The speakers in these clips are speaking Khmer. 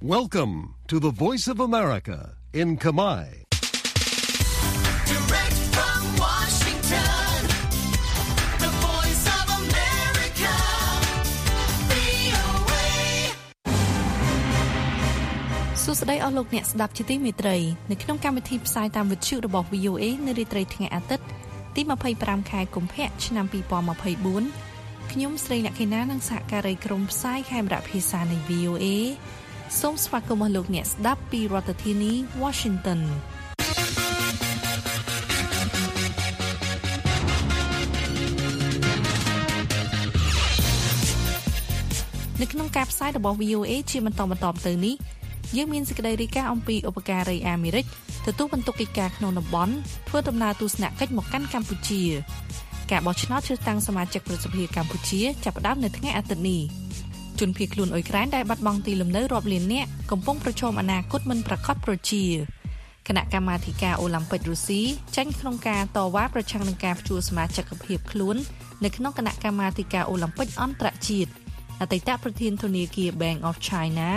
Welcome to the Voice of America in Kamai. Direct from Washington, the voice of America, VOA. សួស្តីអស់លោកអ្នកស្ដាប់ជាទីមេត្រីនៅក្នុងកម្មវិធីផ្សាយតាមវិទ្យុរបស់ VOA នៅរាត្រីថ្ងៃអាទិត្យទី25ខែកុម្ភៈឆ្នាំ2024ខ្ញុំស្រីលក្ខិណានិងសហការីក្រុមផ្សាយខេមរៈភាសានៃ VOA សូមស្វាគមន៍អស់លោកអ្នកស្ដាប់ពីរដ្ឋធានី Washington នៅក្នុងការផ្សាយរបស់ VOA ជាបន្តបន្តទៅនេះយើងមានសេចក្តីរាយការណ៍អំពីឧបការីអាមេរិកទទួលបន្ទុកកិច្ចការក្នុងតំបន់ធ្វើដំណើរទស្សនកិច្ចមកកាន់កម្ពុជា ការបោះឆ្នោតជ្រើសតាំងសមាជិកប្រសិទ្ធិកម្ពុជាចាប់ផ្ដើមនៅថ្ងៃអាទិត្យនេះ ជនភៀសខ្លួនអ៊ុយក្រែនដែលបាត់បង់ទីលំនៅរាប់លាននាក់កំពុងប្រឈមអនាគតមិនប្រកបប្រជាគណៈកម្មាធិការអូឡ িম্প ិករុស្ស៊ីចាញ់ក្នុងការតវ៉ាប្រឆាំងនឹងការផ្ជួសមាជិកភាពខ្លួននៅក្នុងគណៈកម្មាធិការអូឡ িম্প ិកអន្តរជាតិអតីតប្រធានធនាគារ Bank of China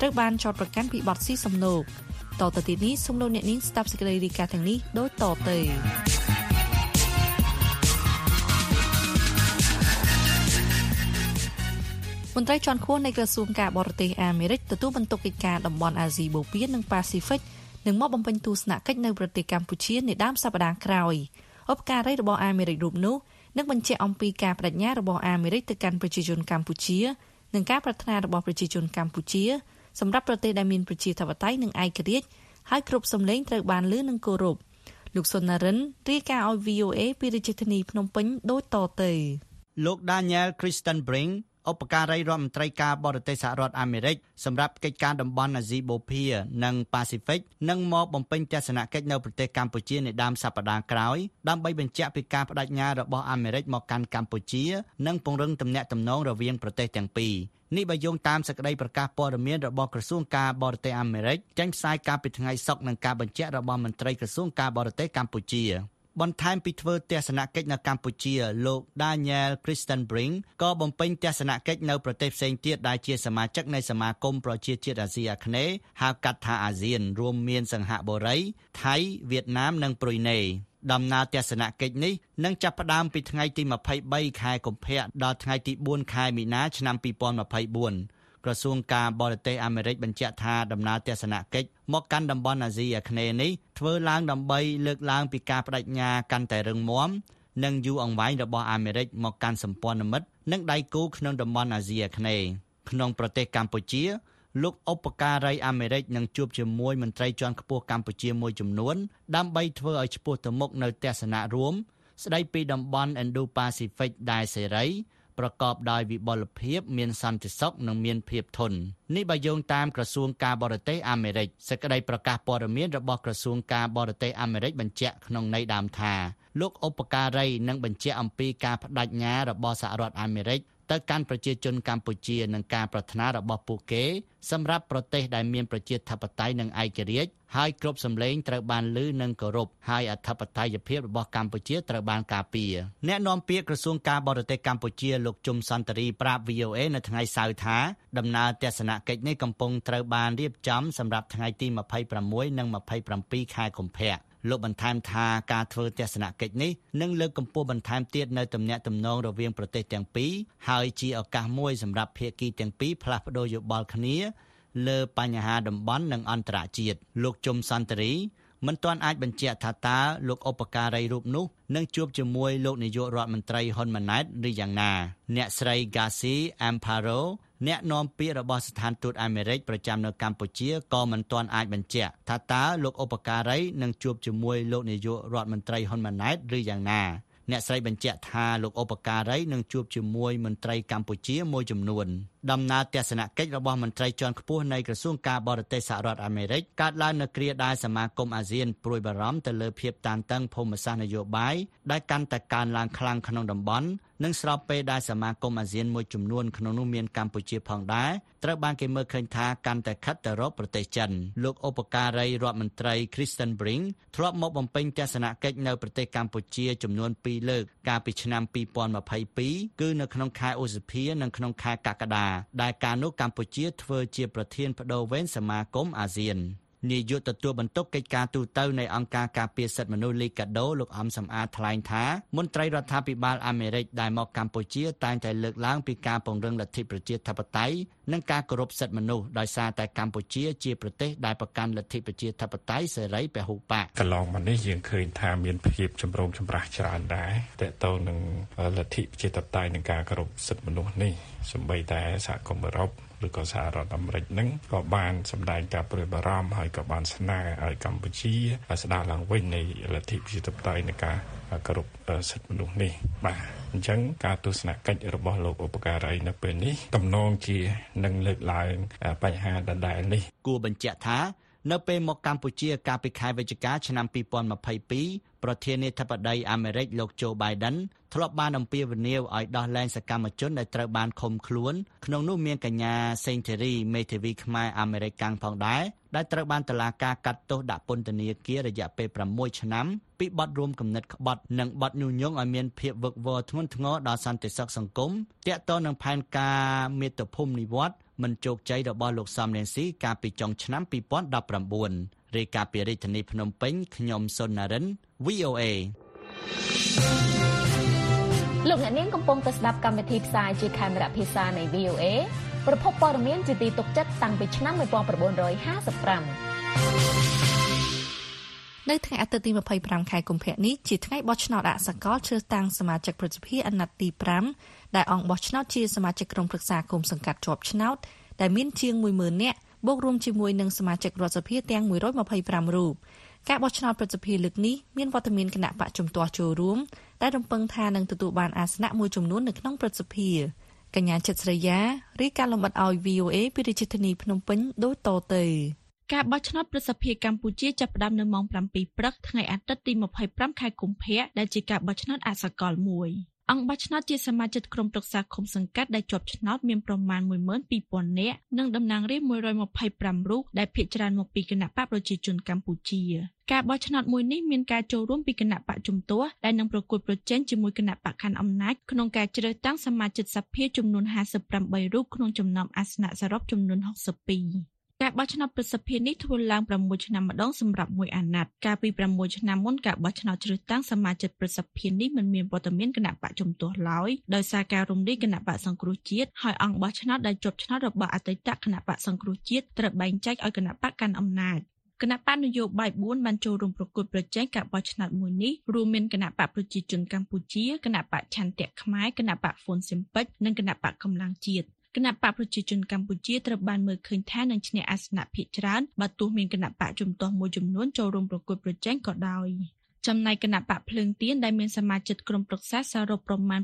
ត្រូវបានចោទប្រកាន់ពីបទស៊ីសំណូកតទៅទីនេះសូមលោកអ្នកនាងស្ដាប់សេចក្តីរាយការណ៍ទាំងនេះដូចតទៅ មន្ត្រីជាន់ខ្ពស់នៃក្រសួងការបរទេសអាមេរិកទទួលបន្ទុកកិច្ចការតំបន់អាស៊ីបូព៌ានិងប៉ាស៊ីហ្វិកនឹងមកបំពេញទស្សនកិច្ចនៅប្រទេសកម្ពុជានាដើមសប្តាហ៍ក្រោយឧបការីរបស់អាមេរិករូបនោះនឹងបញ្ជាក់អំពីការបដិញ្ញារបស់អាមេរិកទៅកាន់ប្រជាជនកម្ពុជានិងការប្រាថ្នារបស់ប្រជាជនកម្ពុជាសម្រាប់ប្រទេសដែលមានប្រជាធិបតេយ្យនិងឯករាជ្យហើយគ្រប់សម្លេងត្រូវបានលើនិងគោរពលោកសុននរិនរាយការណ៍ឲ្យ VOA ពីរាជធានីភ្នំពេញដូចតទៅលោក Daniel Kristen Brink ឧបការីរដ្ឋមន្ត្រីការបរទេសសហរដ្ឋអាមេរិកសម្រាប់កិច្ចការតំបន់អាស៊ីបូព៌ានិងប៉ាស៊ីហ្វិកនឹងមកបំពេញទស្សនកិច្ចនៅប្រទេសកម្ពុជានៅដើមសប្តាហ៍ក្រោយដើម្បីបញ្ជាក់ពីការបដិញ្ញារបស់អាមេរិកមកកាន់កម្ពុជា និងពង្រឹងទំនាក់ទំនងរវាងប្រទេសទាំងពីរនេះបើយោងតាមសេចក្តីប្រកាសព័ត៌មានរបស់ក្រសួងការបរទេសអាមេរិកចេញផ្សាយកាលពីថ្ងៃសុក្រនឹងការបញ្ជាក់របស់មន្ត្រីក្រសួងការបរទេសកម្ពុជា បន្ថែមពីធ្វើទស្សនកិច្ចនៅកម្ពុជាលោក Daniel Kristen Brink ក៏បំពេញទស្សនកិច្ចនៅប្រទេសផ្សេងទៀតដែលជាសមាជិកនៃសមាគមប្រជាជាតិអាស៊ីអាគ្នេយ៍ហៅកាត់ថាអាស៊ាន រួមមានសង្ហបុរីថៃវៀតណាមនិងប្រ៊ុយណេដំណើរទស្សនកិច្ចនេះនឹងចាប់ផ្ដើមពីថ្ងៃទី23ខែកុម្ភៈដល់ថ្ងៃទី4ខែមីនាឆ្នាំ2024 ក្រសួងការបរទេសអាមេរិកបញ្ជាក់ថាដំណើរទស្សនកិច្ចមកកាន់តំបន់អាស៊ីអាគ្នេយ៍នេះធ្វើឡើងដើម្បីលើកឡើងពីការបដិញ្ញាកាន់តែរឹងមាំនិងយូរអង្វែងរបស់អាមេរិកមកកាន់សម្ព័ន្ធមិត្តនិងដៃគូក្នុងតំបន់អាស៊ីអាគ្នេយ៍ក្នុងប្រទេសកម្ពុជាលោកឧបការីអាមេរិកនឹងជួបជាមួយមន្ត្រីជាន់ខ្ពស់កម្ពុជាមួយចំនួន ដើម្បីធ្វើឲ្យឆ្ពោះទៅមុខនៅទស្សនៈរួម ស្ដីពីតំបន់ Indo-Pacific ដែលសេរី ប្រកបដោយវិបុលភាពមានសន្តិសុខនិងមានភាពធន់នេះបើយោងតាមក្រសួងការបរទេសអាមេរិកសេចក្តីប្រកាសព័ត៌មានរបស់ក្រសួងការបរទេសអាមេរិកបញ្ជាក់ក្នុងន័យដើមថាលោកឧបការីនឹងបញ្ជាក់អំពីការបដិញ្ញារបស់សហរដ្ឋអាមេរិក ទៅកាន់ប្រជាជនកម្ពុជានឹងការប្រាថ្នារបស់ពួកគេសម្រាប់ប្រទេសដែលមានប្រជាធិបតេយ្យនិងឯករាជ្យហើយគ្រប់សម្លេងត្រូវបានលើនិងគោរពហើយអធិបតេយ្យភាពរបស់កម្ពុជាត្រូវបានការពារអ្នកនាំពាក្យក្រសួងការបរទេសកម្ពុជាលោកជុំសន្តិរីប្រាប់ VOA នៅថ្ងៃសៅរ៍ថាដំណើរទស្សនកិច្ចនេះកំពុងត្រូវបានរៀបចំសម្រាប់ថ្ងៃទី26និង27ខែកុម្ភៈ លោកបន្ថែមថាការធ្វើទស្សនកិច្ចនេះនឹងលើកកម្ពស់បន្ថែមទៀតនៅទំនាក់ទំនងរវាងប្រទេសទាំងពីរហើយជាឱកាសមួយសម្រាប់ភាគីទាំងពីរផ្លាស់ប្តូរយោបល់គ្នាលើបញ្ហាតំបន់និងអន្តរជាតិលោកជុំសន្តិរីមិនទាន់អាចបញ្ជាក់ថាតើលោកឧបការីរូបនោះនឹងជួបជាមួយលោកនាយករដ្ឋមន្ត្រីហ៊ុនម៉ាណែតឬយ៉ាងណា អ្នកស្រី Gasi Amparo អ្នកនាំពាក្យរបស់ស្ថានទូតអាមេរិកប្រចាំនៅកម្ពុជាក៏មិនទាន់អាចបញ្ជាក់ថាតើលោកឧបការីនឹងជួបជាមួយលោកនាយករដ្ឋមន្ត្រីហ៊ុនម៉ាណែតឬយ៉ាងណាអ្នកស្រីបញ្ជាក់ថាលោកឧបការីនឹងជួបជាមួយមន្ត្រីកម្ពុជាមួយចំនួន ដំណើរទស្សនកិច្ចរបស់មន្ត្រីជាន់ខ្ពស់នៃក្រសួងការបរទេសសហរដ្ឋអាមេរិកកើតឡើងនៅគ្រាដែលសមាគមអាស៊ានព្រួយបារម្ភទៅលើភាពតានតឹងភូមិសាស្ត្រនយោបាយដែលកាន់តែកើនឡើងខ្លាំងក្នុងតំបន់និងស្របពេលដែលសមាគមអាស៊ានមួយចំនួនក្នុងនោះមានកម្ពុជាផងដែរត្រូវបានគេមើលឃើញថាកាន់តែខិតទៅរកប្រទេសចិនលោកឧបការីរដ្ឋមន្ត្រី Kristen Brink ធ្លាប់មកបំពេញទស្សនកិច្ចនៅប្រទេសកម្ពុជាចំនួន2លើកកាលពីឆ្នាំ2022គឺនៅក្នុងខែឧសភានិងក្នុងខែកក្កដាដែលកាលនោះកម្ពុជាធ្វើជាប្រធានបដូវវេនសមាគមអាស៊ាន នាយកទទួលបន្ទុកកិច្ចការទូតនៅអង្គការការពារសិទ្ធិមនុស្សលីកាដូលោកអំសំអាតថ្លែងថាមន្ត្រីរដ្ឋាភិបាលអាមេរិកដែលមកកម្ពុជាតែងតែលើកឡើងពីការពង្រឹងលទ្ធិប្រជាធិបតេយ្យនិងការគោរពសិទ្ធិមនុស្សដោយសារតែកម្ពុជាជាប្រទេសដែលប្រកាន់លទ្ធិប្រជាធិបតេយ្យសេរីពហុបកកន្លងមកនេះយើងឃើញថាមានភាពចម្រូងចម្រាសច្រើនដែរតកតងនឹងលទ្ធិប្រជាធិបតេយ្យនិងការគោរពសិទ្ធិមនុស្សនេះសម្បីតែសហគមន៍អឺរ៉ុប ឬក៏សហរដ្ឋអាមេរិកនឹងក៏បានសម្ដែងការព្រួយបារម្ភហើយក៏បានស្នើឲ្យកម្ពុជាស្ដារឡើងវិញនៃលទ្ធិប្រជាធិបតេយ្យនៃការគោរពសិទ្ធិមនុស្សនេះបាទអញ្ចឹងការទស្សនកិច្ចរបស់លោកឧបការីនៅពេលនេះតំណងជានឹងលើកឡើងបញ្ហាដដែលនេះគួរបញ្ជាក់ថានៅពេលមកកម្ពុជាកាលពីខែវិច្ឆិកាឆ្នាំ2022 ប្រធានាធិបតីអាមេរិកលោកโจ Biden ធ្លាប់បានអំពាវនាវឲ្យដោះលែងសកម្មជនដែលត្រូវបានឃុំខ្លួនក្នុងនោះមានកញ្ញាសេងធីរីមេធាវីខ្មែរអាមេរិកកាំងផងដែរដែលត្រូវបានតុលាការកាត់ទោសដាក់ពន្ធនាគាររយៈពេល6ឆ្នាំពីបទរួមគំនិតក្បត់និងបទញុះញង់ឲ្យមានភាពវឹកវរធ្ងន់ធ្ងរដល់សន្តិសុខសង្គមតាក់ទងនឹងផែនការមាតុភូមិនិវត្តន៍មិនជោគជ័យរបស់លោកសំរងស៊ីកាលពីចុងឆ្នាំ2019 រាយការណ៍ពីរាជធានីភ្នំពេញខ្ញុំសុននរិន VOA លោកអ្នកនាងកំពុងតែស្ដាប់កម្មវិធីផ្សាយជាខេមរៈភាសានៃ VOA ប្រភពព័ត៌មានជាទីទុកចិត្តតាំងពីឆ្នាំ1955នៅថ្ងៃអាទិត្យទី25ខែកុម្ភៈនេះជាថ្ងៃបោះឆ្នោតអសកលជ្រើសតាំងសមាជិកប្រសិទ្ធិអាណត្តិទី5ដែលអង្គបោះឆ្នោតជាសមាជិកក្រុមប្រឹក្សាគុំសង្កាត់ជាប់ឆ្នោតដែលមានជាង10000នាក់ បូករួមជាមួយនឹងសមាជិករដ្ឋសភាទាំង125រូបការបោះឆ្នោតប្រសិទ្ធិលើកនេះមានវត្តមានគណៈបកជំទាស់ចូលរួមដែលរំពឹងថានឹងទទួលបានអាសនៈមួយចំនួននៅក្នុងប្រសិទ្ធិកញ្ញាចិត្តស្រីយ៉ារីកាលំបិតឲ្យ VOA ពីរាជធានីភ្នំពេញដូចតទៅការបោះឆ្នោតប្រសិទ្ធភាពកម្ពុជាចាប់ផ្ដើមនៅម៉ោង7ព្រឹកថ្ងៃអាទិត្យទី25ខែកុម្ភៈដែលជាការបោះឆ្នោតអសកលមួយ អង្គបោះឆ្នោតជាសមាជិកក្រុមប្រឹក្សាឃុំសង្កាត់ដែលជាប់ឆ្នោតមានប្រមាណ12000នាក់និងតំណាងរាស្ត្រ125រូបដែលភាគច្រើនមកពីគណៈបកប្រជាជនកម្ពុជាការបោះឆ្នោតមួយនេះមានការចូលរួមពីគណៈបកជំទាស់ដែលនឹងប្រគល់ប្រជែងជាមួយគណៈបកខណ្ឌអំណាចក្នុងការជ្រើសតាំងសមាជិកសភាចំនួន58រូបក្នុងចំណោមអាសនៈសរុបចំនួន62កា របោះឆ្នោតប្រសិទ្ធភាពនេះធ្វើឡើង6ឆ្នាំម្ដងសម្រាប់មួយអាណត្តិកាលពី6ឆ្នាំមុនការបោះឆ្នោតជ្រើសតាំងសមាជិកប្រសិទ្ធភាពនេះមិនមានវត្តមានគណៈបកជំទាស់ឡើយដោយសារការរំលាយគណៈបកសង្គ្រោះជាតិហើយអង្គបោះឆ្នោតដែលជាប់ឆ្នោតរបស់អតីតគណៈបកសង្គ្រោះជាតិត្រូវបែងចែកឲ្យគណៈបកកាន់អំណាចគណៈបកនយោបាយ4បានចូលរួមប្រគល់ប្រជែងការបោះឆ្នោតមួយនេះរួមមានគណៈបកប្រជាជនកម្ពុជាគណៈបកឆន្ទៈខ្មែរគណៈបកហ្វុនស៊ិមពេចនិងគណៈបកកម្លាំងជាតិ គណៈបកប្រជាជនកម្ពុជាត្រូវបានមើលឃើញថានឹងឈ្នះអាសនៈភាគច្រើនបើទោះមានគណៈបកជំទាស់មួយចំនួនចូលរួមប្រកួតប្រជែងក៏ដោយចំណែកគណៈបកភ្លើងទៀនដែលមានសមាជិកក្រុមប្រឹក្សាសរុបប្រមាណ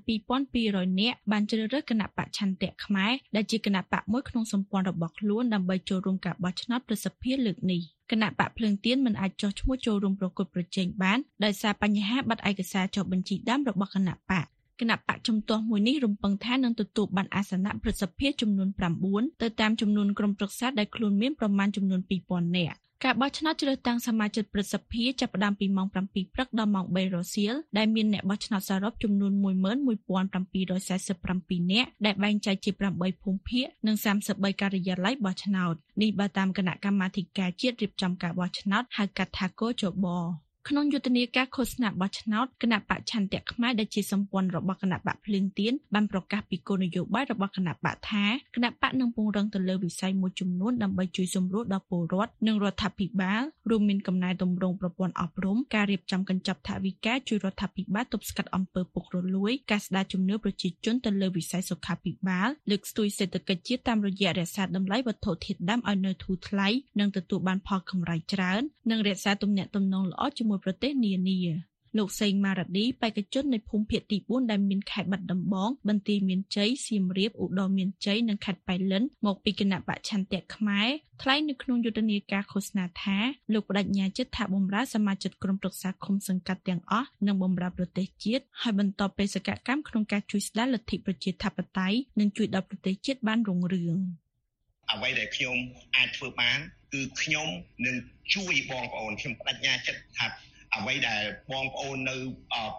2200នាក់បានជ្រើសរើសគណៈបកឆន្ទៈខ្មែរដែលជាគណៈបកមួយក្នុងសម្ព័ន្ធរបស់ខ្លួនដើម្បីចូលរួមការបោះឆ្នោតប្រសិទ្ធភាពលើកនេះគណៈបកភ្លើងទៀនមិនអាចចោះឈ្មោះចូលរួមប្រកួតប្រជែងបានដោយសារបញ្ហាបាត់ឯកសារចុះបញ្ជីដើមរបស់គណៈបក គណៈបកជំទាស់មួយនេះរំពឹងថានឹងទទួលបានអាសនៈប្រសិទ្ធភាពចំនួន9ទៅតាមចំនួនក្រុមប្រឹក្សាដែលខ្លួនមានប្រមាណចំនួន2000នាក់ការបោះឆ្នោតជ្រើសតាំងសមាជិកប្រសិទ្ធភាពចាប់ផ្ដើមពីម៉ោង7ព្រឹកដល់ម៉ោង3រសៀលដែលមានអ្នកបោះឆ្នោតសរុបចំនួន11747នាក់ដែលបែងចែកជា8ភូមិភាគនិង33ការិយាល័យបោះឆ្នោតនេះបើតាមគណៈកម្មាធិការជាតិរៀបចំការបោះឆ្នោតហៅកាត់ថាកោចប ក្នុងយុទ្ធនាការឃោសនាបោះឆ្នោតគណៈបកឆន្ទៈខ្មែរដែលជាសម្ព័ន្ធរបស់គណៈបកភ្លើងទៀនបានប្រកាសពីគោលនយោបាយរបស់គណៈបកថាគណៈបកនឹងពង្រឹងទៅលើវិស័យមួយចំនួនដើម្បីជួយសម្រួលដល់ពលរដ្ឋនិងរដ្ឋាភិបាលរួមមានកំណែតម្រង់ប្រព័ន្ធអប់រំការរៀបចំកញ្ចប់ថវិកាជួយរដ្ឋាភិបាលទប់ស្កាត់អំពើពុករលួយការស្ដារជំនឿប្រជាជនទៅលើវិស័យសុខាភិបាលលើកស្ទួយសេដ្ឋកិច្ចជាតិតាមរយៈរក្សាតម្លៃវត្ថុធាតុដើមឲ្យនៅធូរថ្លៃនិងទទួលបានផលកម្រៃច្រើននិងរក្សាទំនាក់ទំនងល្អជាមួយជាមួយប្រទេសនានាលោកសេងម៉ារ៉ាឌីបេក្ខជននៃភូមិភាគទី4ដែលមានខេត្តបាត់ដំបង បន្ទាយមានជ័យសៀមរាបឧត្តរមានជ័យនិងខេត្តបៃលិនមកពីគណៈបច្ឆន្ទៈខ្មែរថ្លែងនៅក្នុងយុទ្ធនាការឃោសនាថាលោកបដិញ្ញាចិត្តថាបំរើសមាជិកក្រុមប្រឹក្សាឃុំសង្កាត់ទាំងអស់និងបំរើប្រទេសជាតិហើយបន្តបេសកកម្មក្នុងការជួយស្ដារលទ្ធិប្រជាធិបតេយ្យនិងជួយដល់ប្រទេសជាតិបានរុងរឿង។អ្វីដែលខ្ញុំអាចធ្វើបាន គឺខ្ញុំនឹងជួយបងប្អូនខ្ញុំបដិញ្ញាចិត្តថាអ្វីដែលបងប្អូននៅ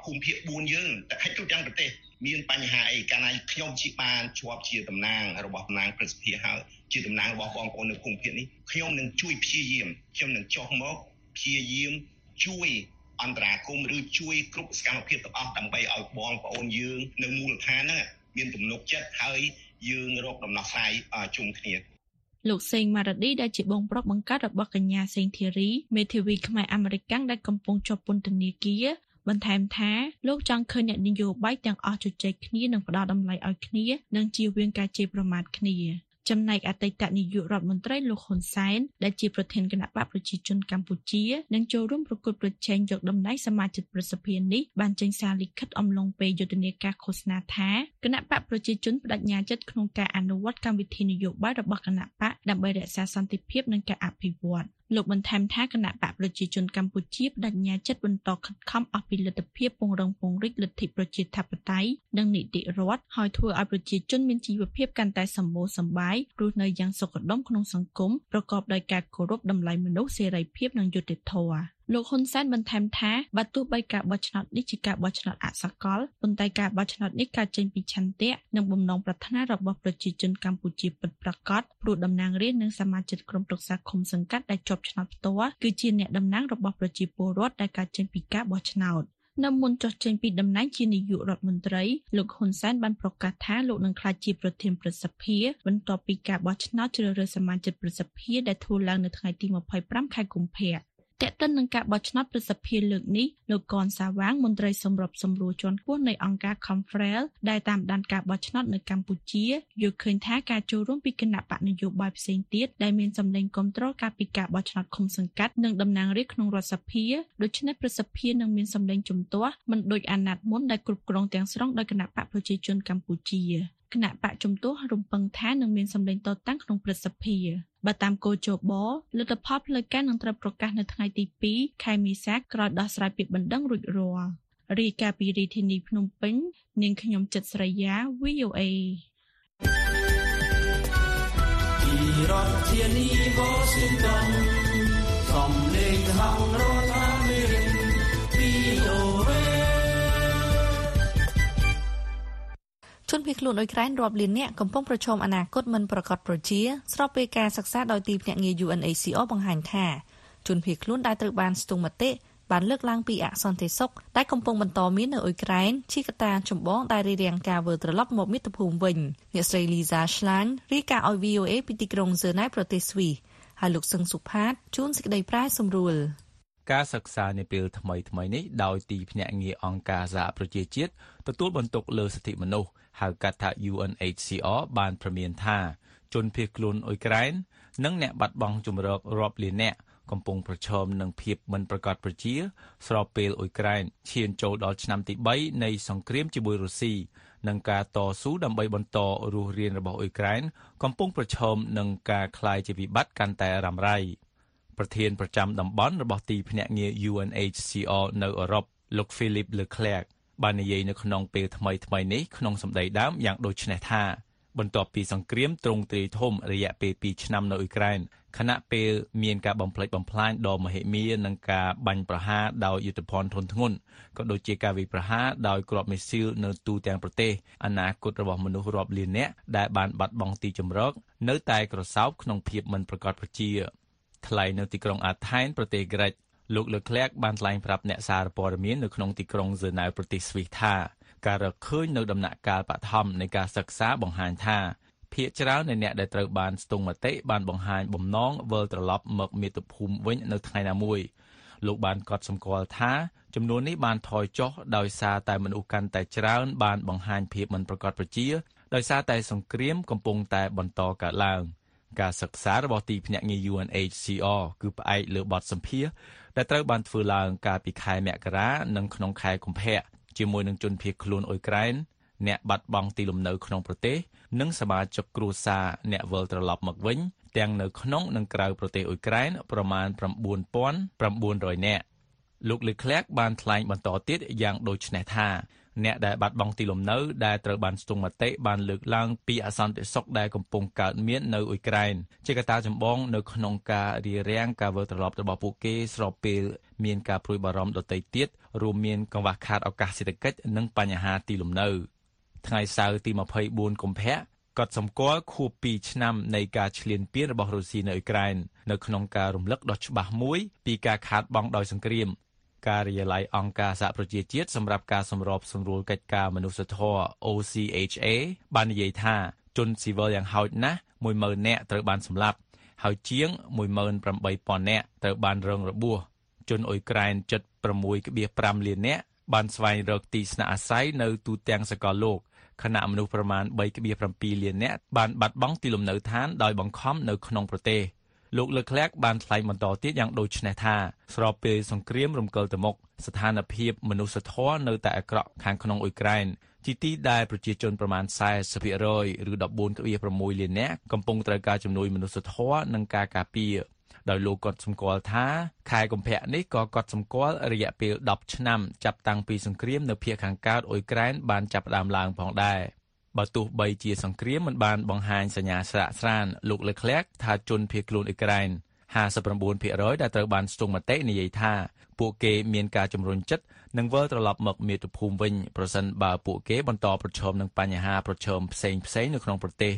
ភូមិភាគ4យើងតែហិចទូទាំងប្រទេសមានបញ្ហាអីកាលណាខ្ញុំជាបានជាប់ជាតំណាងរបស់តំណាងព្រឹទ្ធសភាហើយជាតំណាងរបស់បងប្អូននៅភូមិភាគនេះខ្ញុំនឹងជួយព្យាយាមខ្ញុំនឹងចុះមកព្យាយាមជួយអន្តរាគមឬជួយគ្រប់សកម្មភាពទាំងអស់ដើម្បីឲ្យបងប្អូនយើងនៅមូលដ្ឋានហ្នឹងមានទំនុកចិត្តហើយយើងរកដំណោះស្រាយជុំគ្នា លោកសេងម៉ារ៉ាឌីដែលជាបងប្រុសបង្កើតរបស់កញ្ញាសេងធីរីមេធាវីខ្មែរអាមេរិកដែលកំពុងជាប់ពន្ធនាគារបន្ថែមថាលោកចង់ឃើញអ្នកនយោបាយទាំងអស់ជជែកគ្នានិងផ្ដល់តម្លៃឲ្យគ្នានិងជៀសវាងការជេរប្រមាថគ្នា ចំណែកអតីតនាយករដ្ឋមន្ត្រីលោកហ៊ុនសែនដែលជាប្រធានគណៈបកប្រជាជនកម្ពុជានឹងចូលរួមប្រគល់ប្រជែងយកតំណែងសមាជិកប្រសិទ្ធភាពនេះបានចេញសារលិខិតអំឡុងពេលយុទ្ធនាការឃោសនាថាគណៈបកប្រជាជនបដិញ្ញាចិត្តក្នុងការអនុវត្តកម្មវិធីនយោបាយរបស់គណៈបកដើម្បីរក្សាសន្តិភាពនិងការអភិវឌ្ឍ លោកបន្ថែមថាគណៈបកប្រជាជនកម្ពុជាបដិញ្ញាចិត្តបន្តខិតខំអស់ពីលទ្ធភាពពង្រឹងពង្រីកលទ្ធិប្រជាធិបតេយ្យនិងនីតិរដ្ឋហើយធ្វើឲ្យប្រជាជនមានជីវភាពកាន់តែសម្បូរសប្បាយរស់នៅយ៉ាងសុខដុមក្នុងសង្គមប្រកបដោយការគោរពតម្លៃមនុស្សសេរីភាពនិងយុត្តិធម៌ លោកហ៊ុនសែនបន្ថែមថាបើទោះបីការបោះឆ្នោតនេះជាការបោះឆ្នោតអសកលប៉ុន្តែការបោះឆ្នោតនេះកើតចេញពីឆន្ទៈនិងបំណងប្រាថ្នារបស់ប្រជាជនកម្ពុជាពិតប្រាកដព្រោះតំណាងរាស្ត្រនិងសមាជិកក្រុមប្រឹក្សាឃុំសង្កាត់ដែលជាប់ឆ្នោតផ្ទាល់គឺជាអ្នកតំណាងរបស់ប្រជាពលរដ្ឋដែលកើតចេញពីការបោះឆ្នោតនៅមុនចុះចេញពីតំណែងជានាយករដ្ឋមន្ត្រីលោកហ៊ុនសែនបានប្រកាសថាលោកនឹងក្លាយជាប្រធានប្រសិទ្ធិបន្ទាប់ពីការបោះឆ្នោតជ្រើសរើសសមាជិកប្រសិទ្ធិដែលធ្វើឡើងនៅថ្ងៃទី25ខែកុម្ភៈ តេតិននឹងការបោះឆ្នោតប្រសិទ្ធភាពលើកនេះលោកកនសាវាងមន្ត្រីសម្របសម្រួលជាន់ខ្ពស់នៃអង្គការ Confrel ដែលតាមដានការបោះឆ្នោតនៅកម្ពុជាយល់ឃើញថាការចូលរួមពីគណៈបកនយោបាយផ្សេងទៀតដែលមានសម្លេងគ្រប់គ្រងការពីការបោះឆ្នោតឃុំសង្កាត់និងតំណាងរាស្ត្រក្នុងរដ្ឋសភាដូច្នេះប្រសិទ្ធភាពនឹងមានសម្លេងជំទាស់មិនដូចអាណត្តិមុនដែលគ្រប់គ្រងទាំងស្រុងដោយគណៈបកប្រជាជនកម្ពុជាគណៈបកជំទាស់រំពឹងថានឹងមានសម្លេងតតាំងក្នុងព្រឹទ្ធសភា បើតាមគោចបលទ្ធផលផ្លូវការនឹងត្រូវប្រកាសនៅថ្ងៃទី2ខែមេសាក្រោយដោះស្រាយពាក្យបណ្ដឹងរួចរាល់រាយការណ៍ពីរាជធានីភ្នំពេញនាងខ្ញុំចិត្តស្រីយ៉ា VOA ពីរដ្ឋធានី Washington សំលេងហៅរ ជនភៀសខ្លួនអ៊ុយក្រែនរាប់លាននាក់កំពុងប្រឈមអនាគតមិនប្រកបប្រជា ស្របពេលការសិក្សាដោយទីភ្នាក់ងារ UNHCR បង្ហាញថាជនភៀសខ្លួនដែលត្រូវបានស្ទង់មតិបានលើកឡើងពីអសន្តិសុខដែលកំពុងបន្តមាននៅអ៊ុយក្រែនជាកត្តាចម្បងដែលរារាំងការវិលត្រឡប់មកមាតុភូមិវិញអ្នកស្រី Lisa Schlein រាយការណ៍ឲ្យ VOA ពីទីក្រុង Zurich ប្រទេសស្វីសហើយលោកសឹងសុផាតជួនសេចក្តីប្រាយសម្រួលការសិក្សានាពេលថ្មីថ្មីនេះដោយទីភ្នាក់ងារអង្គការសហប្រជាជាតិទទួលបន្ទុកលើសិទ្ធិមនុស្ស ហៅកាត់ថា UNHCR បានព្រមានថាជនភៀសខ្លួនអ៊ុយក្រែននិងអ្នកបាត់បង់ជំរករាប់លាននាក់កំពុងប្រឈមនឹងភាពមិនប្រកបប្រជា ស្របពេលអ៊ុយក្រែនឈានចូលដល់ឆ្នាំទី3នៃសង្គ្រាមជាមួយរុស្ស៊ីនិងការតស៊ូដើម្បីបន្តរស់រានរបស់អ៊ុយក្រែនកំពុងប្រឈមនឹងការคลายជាវិបត្តិកាន់តែរ៉ាំរ៉ៃប្រធានប្រចាំតំបន់របស់ទីភ្នាក់ងារ UNHCR នៅអឺរ៉ុបលោក Philip Leclerc បាននិយាយនៅក្នុងពេលថ្មីថ្មីនេះក្នុងសម្ដីដើមយ៉ាងដូចនេះថាបន្ទាប់ពីសង្គ្រាមទ្រង់ទ្រាយធំរយៈពេល2ឆ្នាំនៅអ៊ុយក្រែនខណៈពេលមានការបំផ្លិចបំផ្លាញដ៏មហិមានិងការបាញ់ប្រហារដោយយុទ្ធភ័ណ្ឌធនធ្ងន់ក៏ដូចជាការវាយប្រហារដោយគ្រាប់មីស៊ីលនៅទូទាំងប្រទេសអនាគតរបស់មនុស្សរាប់លាននាក់ដែលបានបាត់បង់ទីជម្រកនៅតែក្រសោបក្នុងភាពមិនប្រកបប្រជាថ្លៃនៅទីក្រុងអាថែនប្រទេសក្រិច លោកលើកក្លែកបានថ្លែងប្រាប់អ្នកសារព័ត៌មាននៅក្នុងទីក្រុងហ្សឺណែវប្រទេសស្វីសថាការរកឃើញនៅដំណាក់កាលបឋមនៃការសិក្សាបង្ហាញថាភាគច្រើននៃអ្នកដែលត្រូវបានស្ទង់មតិបានបង្ហាញបំណងវិលត្រឡប់មកមាតុភូមិវិញនៅថ្ងៃណាមួយលោកបានកត់សម្គាល់ថាចំនួននេះបានថយចុះដោយសារតែមនុស្សកាន់តែច្រើនបានបង្ហាញភាពមិនប្រកបប្រជាដោយសារតែសង្គ្រាមកំពុងតែបន្តកើតឡើង ការសិក្សារបស់ទីភ្នាក់ងារ UNHCR គឺផ្អែកលើបទសម្ភាសន៍ ដែលត្រូវបានធ្វើឡើងកាលពីខែមករានិងក្នុងខែកុម្ភៈជាមួយនឹងជនភៀសខ្លួនអ៊ុយក្រែនអ្នកបាត់បង់ទីលំនៅក្នុងប្រទេសនិងសមាជិកគ្រួសារអ្នកវិលត្រឡប់មកវិញទាំងនៅក្នុងនិងក្រៅប្រទេសអ៊ុយក្រែនប្រមាណ9900នាក់លោកលេក្លែកបានថ្លែងបន្តទៀតយ៉ាងដូចនេះថា អ្នកដែលបាត់បង់ទីលំនៅដែលត្រូវបានស្ទង់មតិបានលើកឡើងពីអសន្តិសុខដែលកំពុងកើតមាននៅអ៊ុយក្រែនជាកត្តាចម្បងនៅក្នុងការរារាំងការវិលត្រឡប់របស់ពួកគេស្របពេលមានការព្រួយបារម្ភដទៃទៀតរួមមានកង្វះខាតឱកាសសេដ្ឋកិច្ចនិងបញ្ហាទីលំនៅថ្ងៃសៅរ៍ទី24កុម្ភៈកត់សម្គាល់ខួប2ឆ្នាំនៃការឈ្លានពានរបស់រុស្ស៊ីនៅអ៊ុយក្រែននៅក្នុងការរំលឹកដ៏ច្បាស់មួយពីការខាតបង់ដោយសង្គ្រាម ការិយាល័យអង្គការសហប្រជាជាតិសម្រាប់ការសម្របសម្រួលកិច្ចការមនុស្សធម៌ OCHA បាននិយាយថាជនស៊ីវិលយ៉ាងហោចណាស់10000នាក់ត្រូវបានសម្លាប់ហើយជាង18000នាក់ត្រូវបានរងរបួសជនអ៊ុយក្រែនជិត6.5លាននាក់បានស្វែងរកទីស្នាក់អាស្រ័យនៅទូទាំងសកលលោកខណៈមនុស្សប្រមាណ3.7លាននាក់បានបាត់បង់ទីលំនៅឋានដោយបង្ខំនៅក្នុងប្រទេស។ លោកលើកក្លាក់បានថ្លែងបន្តទៀតយ៉ាងដូចនេះថាស្របពេលសង្គ្រាមរំកិលទៅមុខស្ថានភាពមនុស្សធម៌នៅតែអាក្រក់ខាងក្នុងអ៊ុយក្រែនជាទីដែលប្រជាជនប្រមាណ40%ឬ14.6លាននាក់កំពុងត្រូវការជំនួយមនុស្សធម៌និងការការពារដោយលោកក៏សម្គាល់ថាខែកុម្ភៈនេះក៏កត់សម្គាល់រយៈពេល10ឆ្នាំចាប់តាំងពីសង្គ្រាមនៅភាគខាងកើតអ៊ុយក្រែនបានចាប់ផ្ដើមឡើងផងដែរ។ បើទោះបីជាសង្គ្រាមមិនបានបង្ហាញសញ្ញាស្រាកស្រានលោកលេក្លែកថាជនភៀសខ្លួនអ៊ុយក្រែន59%ដែលត្រូវបានស្ទង់មតិនិយាយថាពួកគេមានការជំរុញចិត្តនឹងវិលត្រឡប់មកមាតុភូមិវិញប្រសិនបើពួកគេបន្តប្រឈមនឹងបញ្ហាប្រឈមផ្សេងផ្សេងនៅក្នុងប្រទេស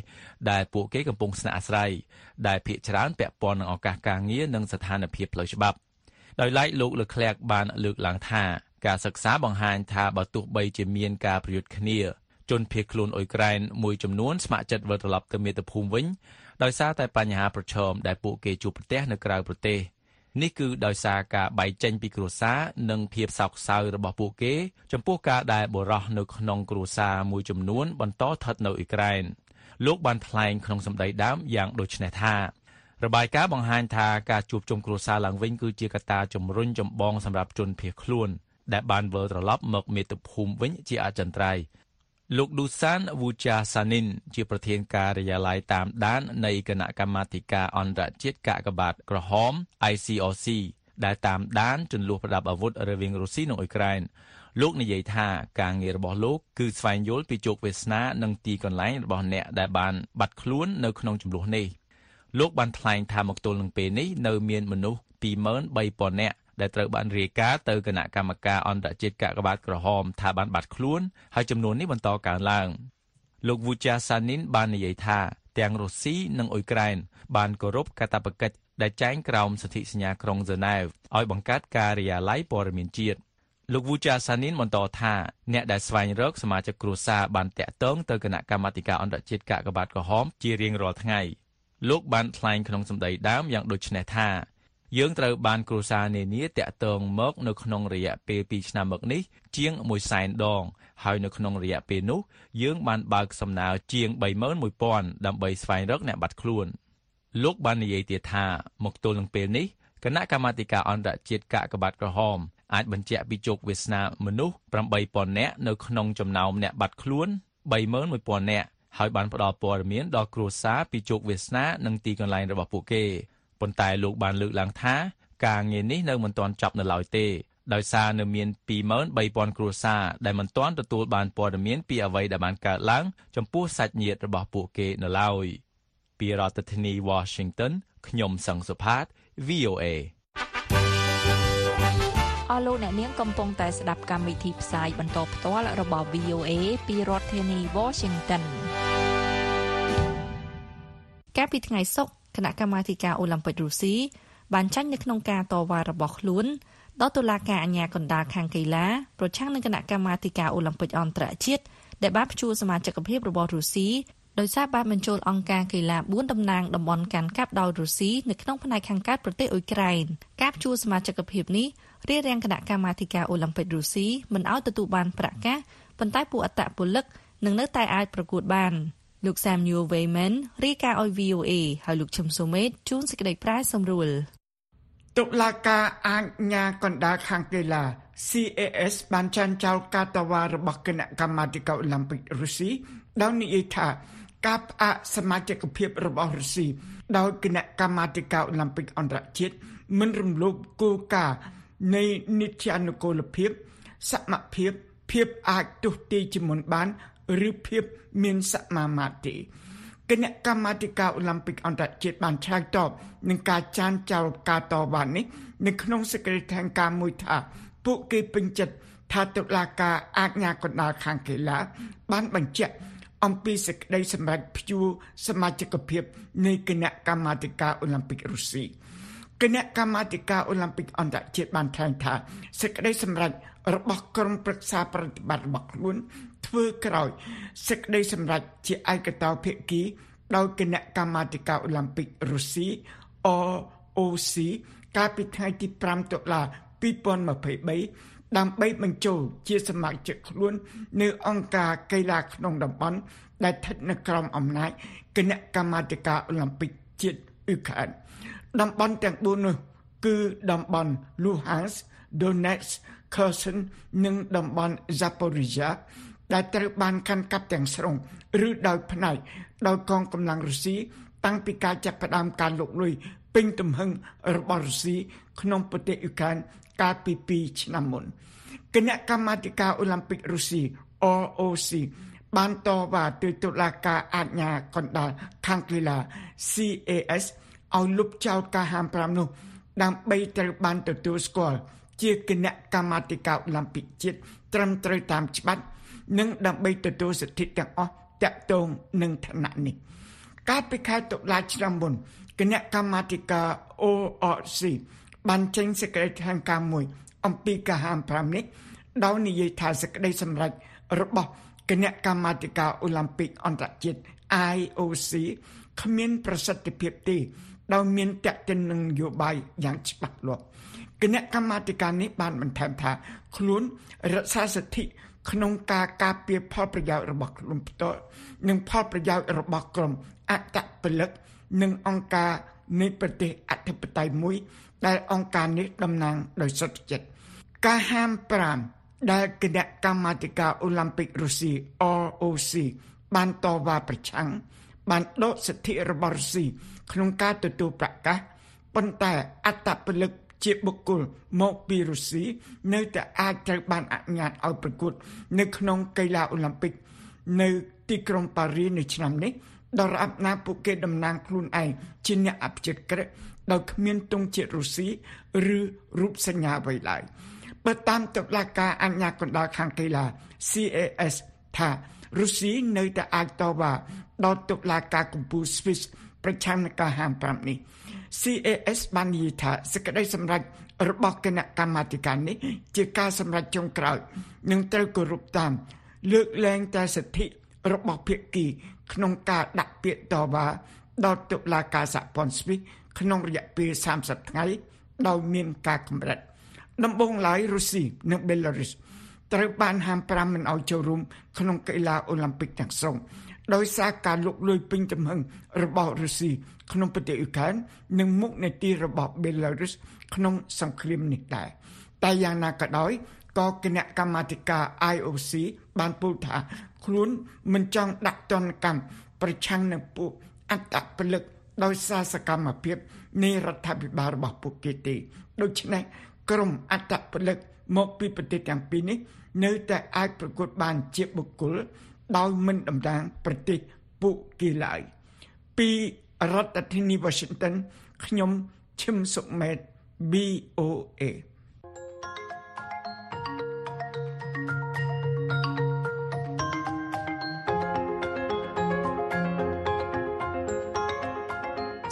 ដែលពួកគេកំពុងស្នាក់អាស្រ័យដែលភាគច្រើនពាក់ព័ន្ធនឹងឱកាសការងារនិងស្ថានភាពផ្លូវច្បាប់ដោយឡែកលោកលើក្លែកបានលើកឡើងថាការសិក្សាបង្ហាញថាបើទោះបីជាមានការប្រយុទ្ធគ្នា ជនភៀសខ្លួនអ៊ុយក្រែនមួយចំនួនស្ម័គ្រចិត្តវិលត្រឡប់ទៅមាតុភូមិវិញដោយសារតែបញ្ហាប្រឈមដែលពួកគេជួបប្រទះនៅក្រៅប្រទេសនេះគឺដោយសារការបែកចេញពីគ្រួសារនិងភាពសោកសៅរបស់ពួកគេ ចំពោះការដែលបរោះនៅក្នុងគ្រួសារមួយចំនួនបន្តស្ថិតនៅអ៊ុយក្រែនលោកបានថ្លែងក្នុងសម្ដីដើមយ៉ាងដូចនេះថារបាយការណ៍បង្ហាញថាការជួបជុំគ្រួសារឡើងវិញគឺជាកត្តាជំរុញចម្បងសម្រាប់ជនភៀសខ្លួនដែលបានវិលត្រឡប់មកមាតុភូមិវិញជាអចិន្ត្រៃយ៍ លោកឌូសានវូចាសានីនជាប្រធានការិយាល័យតាមដាននៃគណៈកម្មាធិការអន្តរជាតិកាកបាទក្រហម ICRC ដែលតាមដានចន្លោះប្រដាប់អាវុធរវាងរុស្ស៊ីនិងអ៊ុយក្រែនលោកនិយាយថាការងាររបស់លោកគឺស្វែងយល់ពីជោគវាសនានិងទីកន្លែងរបស់អ្នកដែលបានបាត់ខ្លួននៅក្នុងចំនួននេះលោកបានថ្លែងថាមកទល់នឹងពេលនេះនៅមានមនុស្ស23000នាក់ ដែលត្រូវបានរាយការណ៍ទៅគណៈកម្មការអន្តរជាតិកាកបាទក្រហមថាបានបាត់ខ្លួនហើយចំនួននេះបន្តកើនឡើងលោកវូចាសានីនបាននិយាយថាទាំងរុស្ស៊ីនិងអ៊ុយក្រែនបានគោរពកាតព្វកិច្ចដែលចែងក្រោមសន្ធិសញ្ញាក្រុងហ្សឺណែវឲ្យបង្កើតការិយាល័យព័ត៌មានជាតិលោកវូចាសានីនបន្តថាអ្នកដែលស្វែងរកសមាជិកគ្រួសារបានតាក់ទងទៅគណៈកម្មាធិការអន្តរជាតិកាកបាទក្រហមជារៀងរាល់ថ្ងៃលោកបានថ្លែងក្នុងសម្ដីដើមយ៉ាងដូចនេះថា យើងត្រូវបានគ្រួសារនានាតាក់ទងមកនៅក្នុងរយៈពេល2ឆ្នាំមកនេះជាង1សែនដង ហើយនៅក្នុងរយៈពេលនោះយើងបានបើកសំណើជាង31000ដើម្បីស្វែងរកអ្នកបាត់ខ្លួនលោកបាននិយាយទៀតថាមកទល់នឹងពេលនេះគណៈកម្មាធិការអន្តរជាតិកាកបាទក្រហមអាចបញ្ជាក់ពីជោគវាសនាមនុស្ស8000នាក់នៅក្នុងចំណោមអ្នកបាត់ខ្លួន31000នាក់ហើយបានផ្ដល់ព័ត៌មានដល់គ្រួសារពីជោគវាសនានិងទីកន្លែងរបស់ពួកគេ ប៉ុន្តែលោកបានលើកឡើងថាការងារនេះនៅមិនទាន់ចប់នៅឡើយទេដោយសារនៅមាន23000គ្រួសារដែលមិនទាន់ទទួលបានព័ត៌មានពីអ្វីដែលបានកើតឡើងចំពោះសាច់ញាតិរបស់ពួកគេនៅឡើយពីរដ្ឋធានី Washington ខ្ញុំសង្សុផាត VOA អស់លោកអ្នកនាងកំពុងតែស្ដាប់កម្មវិធីផ្សាយបន្តផ្ទាល់របស់ VOA ពីរដ្ឋធានី Washington កាលពីថ្ងៃសុក្រ គណៈកម្មាធិការអូឡ িম্প ិករុស្ស៊ីបានចាញ់នៅក្នុងការតវ៉ារបស់ខ្លួនដល់តុលាការអាជ្ញាកណ្ដាលខាងកីឡាប្រឆាំងនឹងគណៈកម្មាធិការអូឡ িম্প ិកអន្តរជាតិដែលបានព្យួរសមាជិកភាពរបស់រុស្ស៊ីដោយសារបានបញ្ចូលអង្គការកីឡា4តំណាងតំបន់កាន់កាប់ដោយរុស្ស៊ីនៅក្នុងផ្នែកខាងកើតប្រទេសអ៊ុយក្រែនការព្យួរសមាជិកភាពនេះរារាំងគណៈកម្មាធិការអូឡ িম্প ិករុស្ស៊ីមិនឲ្យទទួលបានប្រាក់កាសប៉ុន្តែពួកអត្តពលិកនឹងនៅតែអាចប្រកួតបាន លោក Samuel Wayman រាយការណ៍ឲ្យ VOA ហើយលោកឈឹមសូមេតជួនសេចក្តីប្រាយសម្រួល តុលាការអាជ្ញាកណ្ដាលខាងកីឡា CAS បានចាញ់ចោលការតវ៉ារបស់គណៈកម្មាធិការអូឡ িম্প ិករុស្ស៊ីដោយនិយាយថាការផ្អាកសមាជិកភាពរបស់រុស្ស៊ីដោយគណៈកម្មាធិការអូឡ িম্প ិកអន្តរជាតិមិនរំលោភគោលការណ៍នៃនីតិអនុគមភាពសមភាពភាពអាចទស្សទាយជាមុនបាន ឬភាពមានសមាមាត្រទេគណៈកម្មាធិការអូឡ িম্প ិកអន្តរជាតិបានឆ្លើយតបនឹងការចាញ់ចោលការតវ៉ានេះនៅក្នុងសេចក្តីថ្លែងការណ៍មួយថាពួកគេពេញចិត្តថាតុលាការអាជ្ញាកណ្ដាលខាងកីឡាបានបញ្ជាក់អំពីសេចក្តីសម្រេចព្យួរសមាជិកភាពនៃគណៈកម្មាធិការអូឡ িম্প ិករុស្ស៊ីគណៈកម្មាធិការអូឡ িম্প ិកអន្តរជាតិបានថ្លែងថាសេចក្តីសម្រេច របស់ក្រុមប្រឹក្សាប្រតិបត្តិរបស់ខ្លួនធ្វើក្រោយសេចក្តីសម្រេចជាឯកតោភាគីដោយគណៈកម្មាធិការអូឡ িম্প ិករុស្ស៊ី ROC កាលពីថ្ងៃទី5តុលា2023ដើម្បីបញ្ចូលជាសមាជិកខ្លួននៅអង្គការកីឡាក្នុងតំបន់ដែលស្ថិតនៅក្រោមអំណាចគណៈកម្មាធិការអូឡ িম্প ិកជាតិអ៊ុក្រែនតំបន់ទាំង4នោះគឺតំបន់ Luhansk, Donetsk, Kherson និងតំបន់ Zaporizhia ដែលត្រូវបានកាន់កាប់ទាំងស្រុងឬដោយផ្នែកដោយកងកម្លាំងរុស្ស៊ីតាំងពីការចាប់ផ្ដើមការលុកលុយពេញទំហឹងរបស់រុស្ស៊ីក្នុងប្រទេសអ៊ុក្រែនកាលពី2ឆ្នាំមុនគណៈកម្មាធិការអូឡ িম্প ិករុស្ស៊ី ROC បានតវ៉ាទៅតុលាការអាជ្ញាកណ្ដាលខាងកីឡា CAS ឲ្យលុបចោលការហាម5នោះដើម្បីត្រូវបានទទួលស្គាល់ ជាគណៈកម្មាធិការអូឡ িম্প ិកជាតិត្រឹមត្រូវតាមច្បាប់និងដើម្បីទទួលសិទ្ធិទាំងអស់តាក់ទងនឹងឋានៈនេះកាលពីខែតុលាឆ្នាំមុនគណៈកម្មាធិការ ORC បានចេញសេចក្តីថ្លែងការណ៍មួយ អំពីការហាម5នេះដោយនិយាយថាសេចក្តីសម្រេចរបស់គណៈកម្មាធិការអូឡ িম্প ិកអន្តរជាតិ IOC គ្មាន ប្រសិទ្ធភាពទេ ដោយមានតេតិននឹងនយោបាយយ៉ាងច្បាស់លាស់គណៈកម្មាធិការនេះបានបន្ថែមថាខ្លួនរក្សាសិទ្ធិក្នុងការការពារផលប្រយោជន៍របស់ខ្លួនផ្ទាល់និងផលប្រយោជន៍របស់ក្រុមអតពលិកនិងអង្គការនៃប្រទេសអធិបតេយ្យមួយ ដែលអង្គការនេះតំណាងដោយសុទ្ធចិត្តការហាម5ដែលគណៈកម្មាធិការអូឡ িম্প ិករុស្ស៊ី ROC បានតវ៉ាប្រឆាំង បានដកសិទ្ធិរបស់រុស្ស៊ីក្នុងការទទួលប្រកាសប៉ុន្តែអត្តពលិកជាបុគ្គលមកពីរុស្ស៊ីនៅតែអាចត្រូវបានអនុញ្ញាតឲ្យប្រកួត នៅក្នុងកីឡាអូឡ িম্প ិកនៅទីក្រុងប៉ារីនៅឆ្នាំនេះដរាបណាពួកគេតំណាងខ្លួនឯងជាអ្នកអភិជាក្រិតដោយគ្មានទង់ជាតិរុស្ស៊ីឬរូបសញ្ញាអ្វីឡើយបើតាមតុលាការអញ្ញាកណ្ដាលខាងកីឡា CAS ថា រុស្ស៊ីនៅតែអាចតវ៉ាដល់តុលាការកំពូល Swiss ប្រឆាំងនឹងការហាម5នេះ CAS បាននិយាយថាសេចក្តីសម្រេចរបស់គណៈកម្មាធិការនេះ ជាការសម្រេចចុងក្រោយនឹងត្រូវគោរពតាម លើកលែងតែសិទ្ធិរបស់ភាគី ក្នុងការដាក់ពាក្យតវ៉ាដល់តុលាការសហព័ន្ធស្វីសក្នុងរយៈពេល30ថ្ងៃដោយមានការកម្រិតដំបូងឡើយរុស្ស៊ីនិងបេឡារុស ត្រូវបានហាម5មិនឲ្យចូលរួមក្នុងកីឡាអូឡ িম্প ពិកទាំងស្រុងដោយសារការលុកលុយពេញទំហឹងរបស់រុស្ស៊ីក្នុងប្រទេសអ៊ុក្រែននិងមុខនីតិរបស់បេឡារុសក្នុងសង្គ្រាមនេះដែរតែយ៉ាងណាក៏ដោយក៏គណៈកម្មាធិការ IOC បានពោលថាខ្លួនមិនចង់ដាក់ទណ្ឌកម្មប្រឆាំងនឹងពួកអត្តពលិកដោយសារសកម្មភាពនៃរដ្ឋាភិបាលរបស់ពួកគេទេដូច្នេះក្រមអត្តពលិកមកពីប្រទេសទាំងពីរនេះ នៅតែអាចប្រកួតបានជាបុគ្គលដោយមិនតំណាងប្រទេសពួកគេឡើយពីរដ្ឋធានី Washington ខ្ញុំឈឹមសុមេត BOA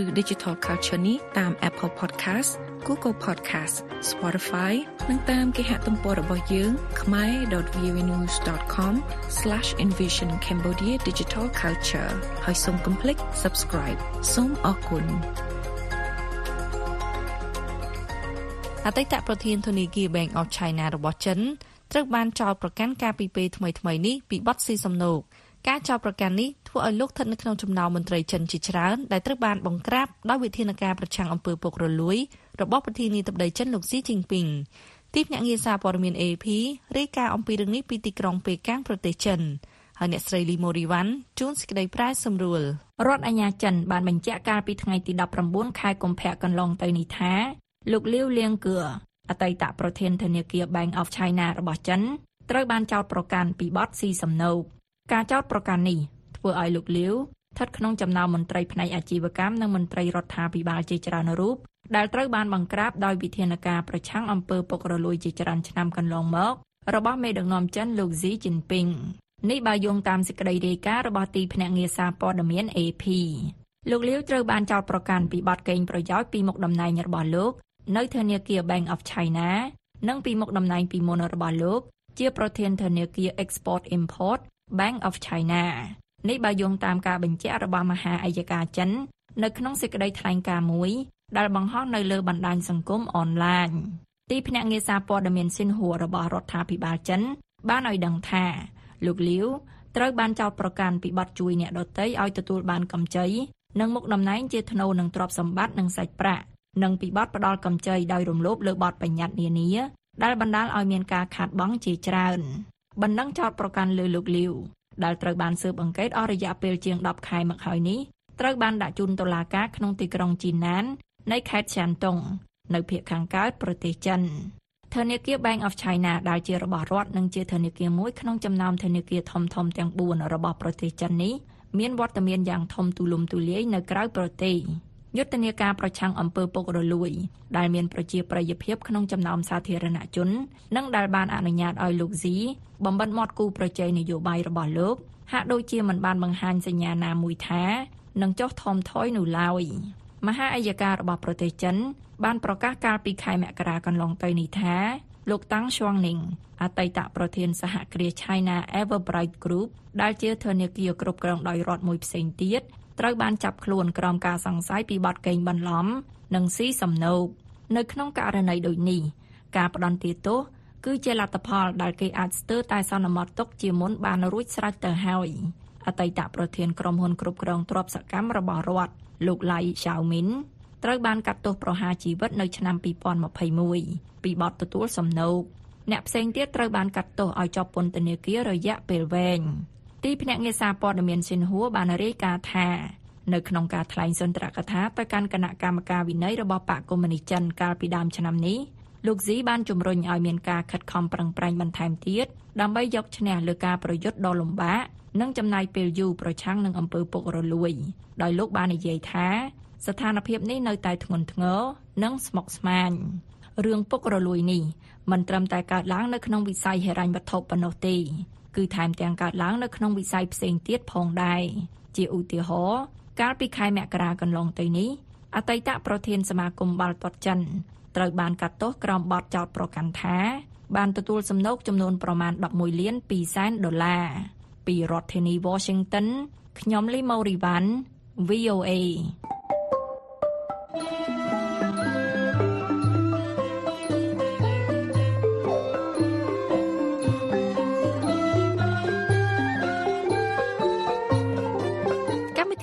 ឬ Digital Culture នេះតាម Apple Podcast Google Podcast Spotify និងតាមគេហទំព័ររបស់យើង khmer.vnews.com/envisioncambodia digital culture ហើយសូមកុំភ្លេច subscribe សូមអរគុណអតីតប្រធានធនាគារ Bank of China របស់ចិនត្រូវបានចោទប្រកាន់ការពីពេលថ្មីៗនេះពីបទស៊ីសំណូក ការចោទប្រកាន់នេះធ្វើឲ្យលោកស្ថិតនៅក្នុងចំណោមមន្ត្រីចិនជាច្រើនដែលត្រូវបានបង្ក្រាបដោយវិធានការប្រឆាំងអំពើពុករលួយរបស់ប្រធានាធិបតីចិនលោកស៊ីជីនពីងទីភ្នាក់ងារសារព័ត៌មាន AP រាយការណ៍អំពីរឿងនេះពីទីក្រុងប៉េកាំងប្រទេសចិនហើយអ្នកស្រីលីម៉ូរីវ៉ាន់ជួនសេចក្តីប្រាយសម្រួលរដ្ឋអាជ្ញាចិនបានបញ្ជាក់កាលពីថ្ងៃទី19ខែកុម្ភៈកន្លងទៅនេះថាលោកលាវលៀងគឿអតីតប្រធានធនាគារ Bank of China របស់ចិនត្រូវបានចោទប្រកាន់ពីបទស៊ីសំណូក ការចោទប្រកាន់នេះធ្វើឲ្យលោកលាវស្ថិតក្នុងចំណោមមន្ត្រីផ្នែកអាជីវកម្មនិងមន្ត្រីរដ្ឋាភិបាលជាច្រើនរូបដែលត្រូវបានបង្ក្រាបដោយវិធានការប្រឆាំងអំពើពុករលួយជាច្រើនឆ្នាំកន្លងមករបស់មេដឹកនាំចិនលោកស៊ីជីនពីងនេះបើយោងតាមសេចក្តីរាយការណ៍របស់ទីភ្នាក់ងារសារព័ត៌មាន AP លោកលាវត្រូវបានចោទប្រកាន់ពីបទកេងប្រយោជន៍ពីមុខតំណែងរបស់លោកនៅធនាគារ Bank of China និងពីមុខតំណែងពីមុនរបស់លោកជាប្រធានធនាគារ Export Import Bank of China នេះបើយោងតាមការបញ្ជាក់របស់មហាអัยការចិន នៅក្នុងសេចក្តីថ្លែងការណ៍មួយ ដែលបង្ហោះនៅលើបណ្ដាញសង្គមអនឡាញទីភ្នាក់ងារសារព័ត៌មានស៊ីនហួររបស់រដ្ឋាភិបាលចិន បានឲ្យដឹងថា លោកលាវត្រូវបានចោទប្រកាន់ពីបទជួយអ្នកដទៃឲ្យទទួលបានកម្ចីនិងមុខតំណែងជាថ្នូរនឹងទ្រព្យសម្បត្តិនិងសាច់ប្រាក់និងពីបទផ្ដាល់កម្ចីដោយរំលោភលើបទបញ្ញត្តិនានាដែលបណ្ដាលឲ្យមានការខាតបង់ជាច្រើន បណ្ដឹងចោតប្រកាន់លើលោកលាវដែលត្រូវបានស៊ើបអង្កេតអស់រយៈពេលជាង10ខែមកហើយនេះត្រូវបានដាក់ជូនតុលាការក្នុងទីក្រុងជីណាន នៃខេត្តឆានតុងនៅភូមិខាងកើតប្រទេសចិនធនាគារ Bank of China ដែលជារបស់រដ្ឋនិងជាធនាគារមួយក្នុងចំណោមធនាគារធំធំទាំង4របស់ប្រទេសចិននេះមានវត្តមានយ៉ាងធំទូលំទូលាយនៅក្រៅប្រទេស យុទ្ធនាការប្រឆាំងអំពើពុករលួយ ដែលមានប្រជាប្រិយភាពក្នុងចំណោមសាធារណជន និងដែលបានអនុញ្ញាតឲ្យលោកស៊ីបំបិតមាត់គូប្រជែងនយោបាយរបស់លោកហាក់ដូចជាមិនបានបង្ហាញសញ្ញាណាមួយថានឹងចុះថមថយនោះឡើយមហាអัยការរបស់ប្រទេសចិន បានប្រកាសកាលពីខែមករាកន្លងទៅនេះថាលោកតាំងស៊ួងនីងអតីតប្រធានសហគ្រាស China Everbright Group ដែលជាធនាគារគ្រប់គ្រងដោយរដ្ឋមួយផ្សេងទៀត ត្រូវបានចាប់ខ្លួនក្រោមការសង្ស័យពីបទកេងបន្លំ និងស៊ីសំណូកនៅក្នុងករណីដូចនេះការផ្ដន្ទាទោសគឺជាលទ្ធផលដែលគេអាចស្ទើរតែសន្មត់ទុកជាមុនបានរួចស្រេចទៅហើយអតីតប្រធានក្រុមហ៊ុនគ្រប់គ្រងទ្រព្យសកម្មរបស់រដ្ឋលោកឡៃឆាវមីនត្រូវបានកាត់ទោសប្រហារជីវិតនៅឆ្នាំ2021ពីបទទទួលសំណូកអ្នកផ្សេងទៀតត្រូវបានកាត់ទោសឲ្យជាប់ពន្ធនាគាររយៈពេលវែង ទីភ្នាក់ងារសារព័ត៌មានស៊ីនហួរបានរាយការណ៍ថានៅក្នុងការថ្លែងសុន្ទរកថាទៅកាន់គណៈកម្មការវិន័យរបស់បកកុម្មុយនីចិនកាលពីដើមឆ្នាំនេះលោកស៊ីបានជំរុញឲ្យមានការខិតខំប្រឹងប្រែងបន្ថែមទៀតដើម្បីយកឈ្នះលើការប្រយុទ្ធដ៏លំបាកនិងចំណាយពេលយូរប្រឆាំងនឹងអំពើពុករលួយ ដោយលោកបាននិយាយថា ស្ថានភាពនេះនៅតែធ្ងន់ធ្ងរនិងស្មុគស្មាញរឿងពុករលួយនេះមិនត្រឹមតែកើតឡើងនៅក្នុងវិស័យហិរញ្ញវត្ថុប៉ុណ្ណោះទេ គឺថែមទាំងកើតឡើងនៅក្នុងវិស័យផ្សេងទៀតផងដែរជាឧទាហរណ៍កាលពីខែមករាកន្លងទៅនេះអតីតប្រធានសមាគមបាល់ទាត់ចិនត្រូវបានកាត់ទោសក្រោមបទចោទប្រកាន់ថា បានទទួលសំណូកចំនួនប្រមាណ11លាន2សែនដុល្លារពីរដ្ឋធានី Washington ខ្ញុំលីម៉ូរីវ៉ាន់ VOA ។